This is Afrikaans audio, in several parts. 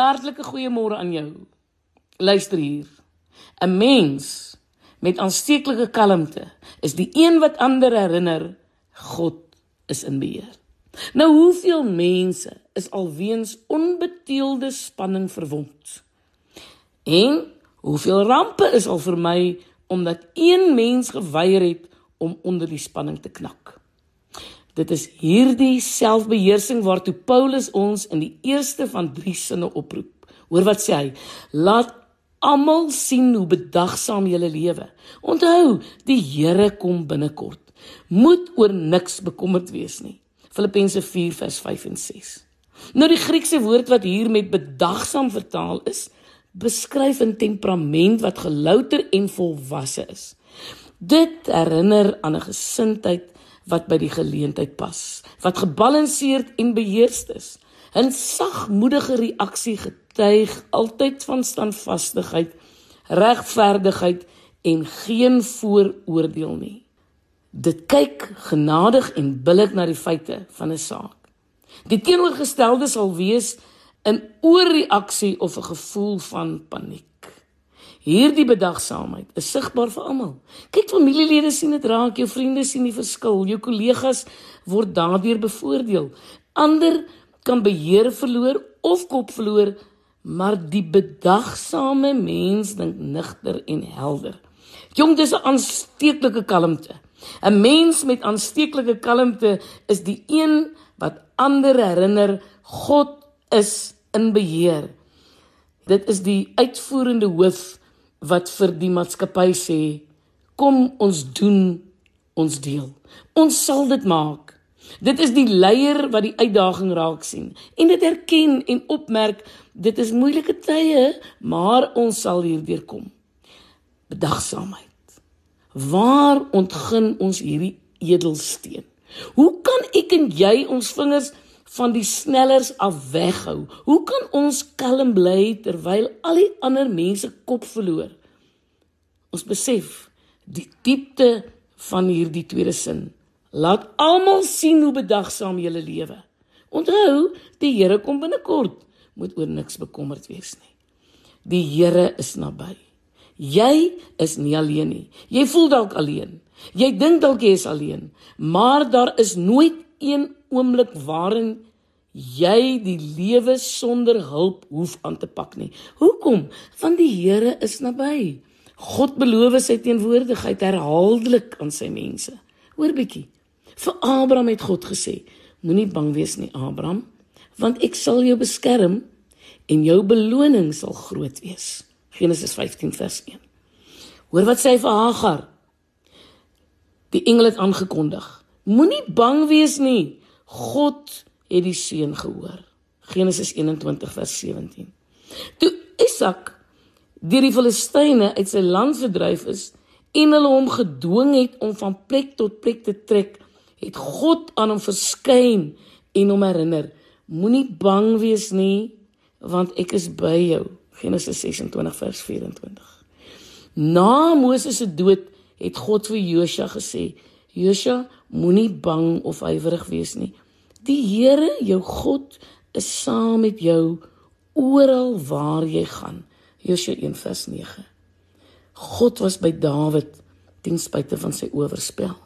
Hartlike goeiemôre aan jou. Luister hier. 'n Mens met aansteeklike kalmte is die een wat ander herinner God is in beheer. Nou hoeveel mense is alweens onbeteelde spanning verwond? En hoeveel rampe is al vermy omdat een mens geweier het om onder die spanning te knak? Dit is hierdie selfbeheersing waartoe Paulus ons in die eerste van 3 sinne oproep. Hoor wat sê hy? Laat almal sien hoe bedagsaam jy lewe. Onthou, die Here kom binnekort. Moet oor niks bekommerd wees nie. Filippense 4 vers 5 en 6. Nou die Griekse woord wat hier met bedagsaam vertaal is, beskryf 'n temperament wat gelouter en volwasse is. Dit herinner aan 'n gesindheid wat by die geleentheid pas, wat gebalanseerd en beheerst is. 'n Sagmoedige reaksie getuig altyd van standvastigheid, regverdigheid en geen vooroordeel nie. Dit kyk genadig en billik na die feite van 'n saak. Die teenoorgestelde sal wees 'n oorreaksie of 'n gevoel van paniek. Hierdie bedagsaamheid is sigbaar vir almal. Kyk, familielede sien dit raak, jou vriende sien die verskil, jou kollegas word daardeur bevoordeel. Ander kan beheer verloor of kop verloor, maar die bedagsame mens dink nigter en helder. Jong, dis 'n aansteeklike kalmte. 'n Mens met aansteeklike kalmte is die een wat ander herinner God is in beheer. Dit is die uitvoerende hoof wat vir die maatskappy sê: "Kom ons doen ons deel. Ons sal dit maak." Dit is die leier wat die uitdaging raak sien en dit erken en opmerk dit is moeilike tye, maar ons sal hierdeur kom. Bedagsaamheid. Waar ontgin ons hierdie edelsteen? Hoe kan ek en jy ons vingers van die snellers af weghou. Hoe kan ons kalm bly terwyl al die ander mense kop verloor? Ons besef die diepte van hierdie tweede sin. Laat almal sien hoe bedagsaam jy lewe. Onthou, die Here kom binnekort. Moet oor niks bekommerd wees nie. Die Here is naby. Jy is nie alleen nie. Jy voel dalk alleen. Jy dink dalk jy is alleen, maar daar is nooit een oomblik waarin jy die lewe sonder hulp hoef aan te pak nie. Hoekom? Want die Here is naby. God beloof sy teenwoordigheid herhaaldelik aan sy mense. Hoor bietjie. Vir Abraham het God gesê: Moenie bang wees nie, Abraham, want ek sal jou beskerm en jou beloning sal groot wees. Genesis 15 vers 1. Hoor wat sê hy vir Hagar? Die engel het aangekondig: Moenie bang wees nie. God het die seun gehoor. Genesis 21 vers 17. Toe Isak deur die Filistyne uit sy land verdryf is en hulle hom gedwing het om van plek tot plek te trek, het God aan hom verskyn en hom herinner: Moenie bang wees nie, want ek is by jou. Genesis 26 vers 24. Na Moses se dood het God vir Josua gesê: "Josua, moenie bang of huiwerig wees nie. Die Here, jou God, is saam met jou oral waar jy gaan." Josua 1:9. God was by Dawid ten spyte van sy oorspel.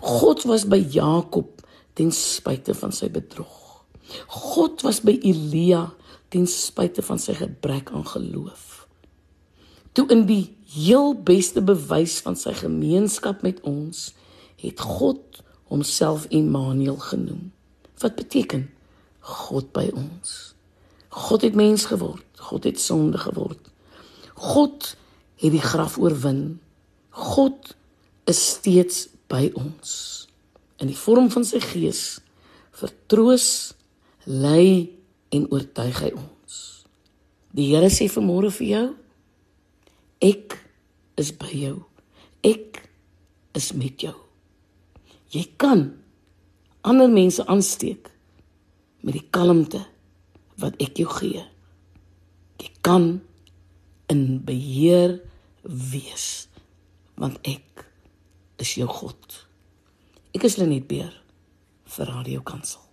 God was by Jakob ten spyte van sy bedrog. God was by Elia ten spyte van sy gebrek aan geloof. Toe in die heel beste bewys van sy gemeenskap met ons het God homself Immanuel genoem. Wat beteken God by ons? God het mens geword. God het sonde geword. God het die graf oorwin. God is steeds by ons in die vorm van sy gees vertroos, lei en oortuig hy ons. Die Here sê vanmôre vir jou, ek is by jou. Ek is met jou. Jy kan ander mense aansteek met die kalmte wat ek jou gee. Jy kan in beheer wees want ek is jou God. Ek is Lenet Beer vir Radio Kansel.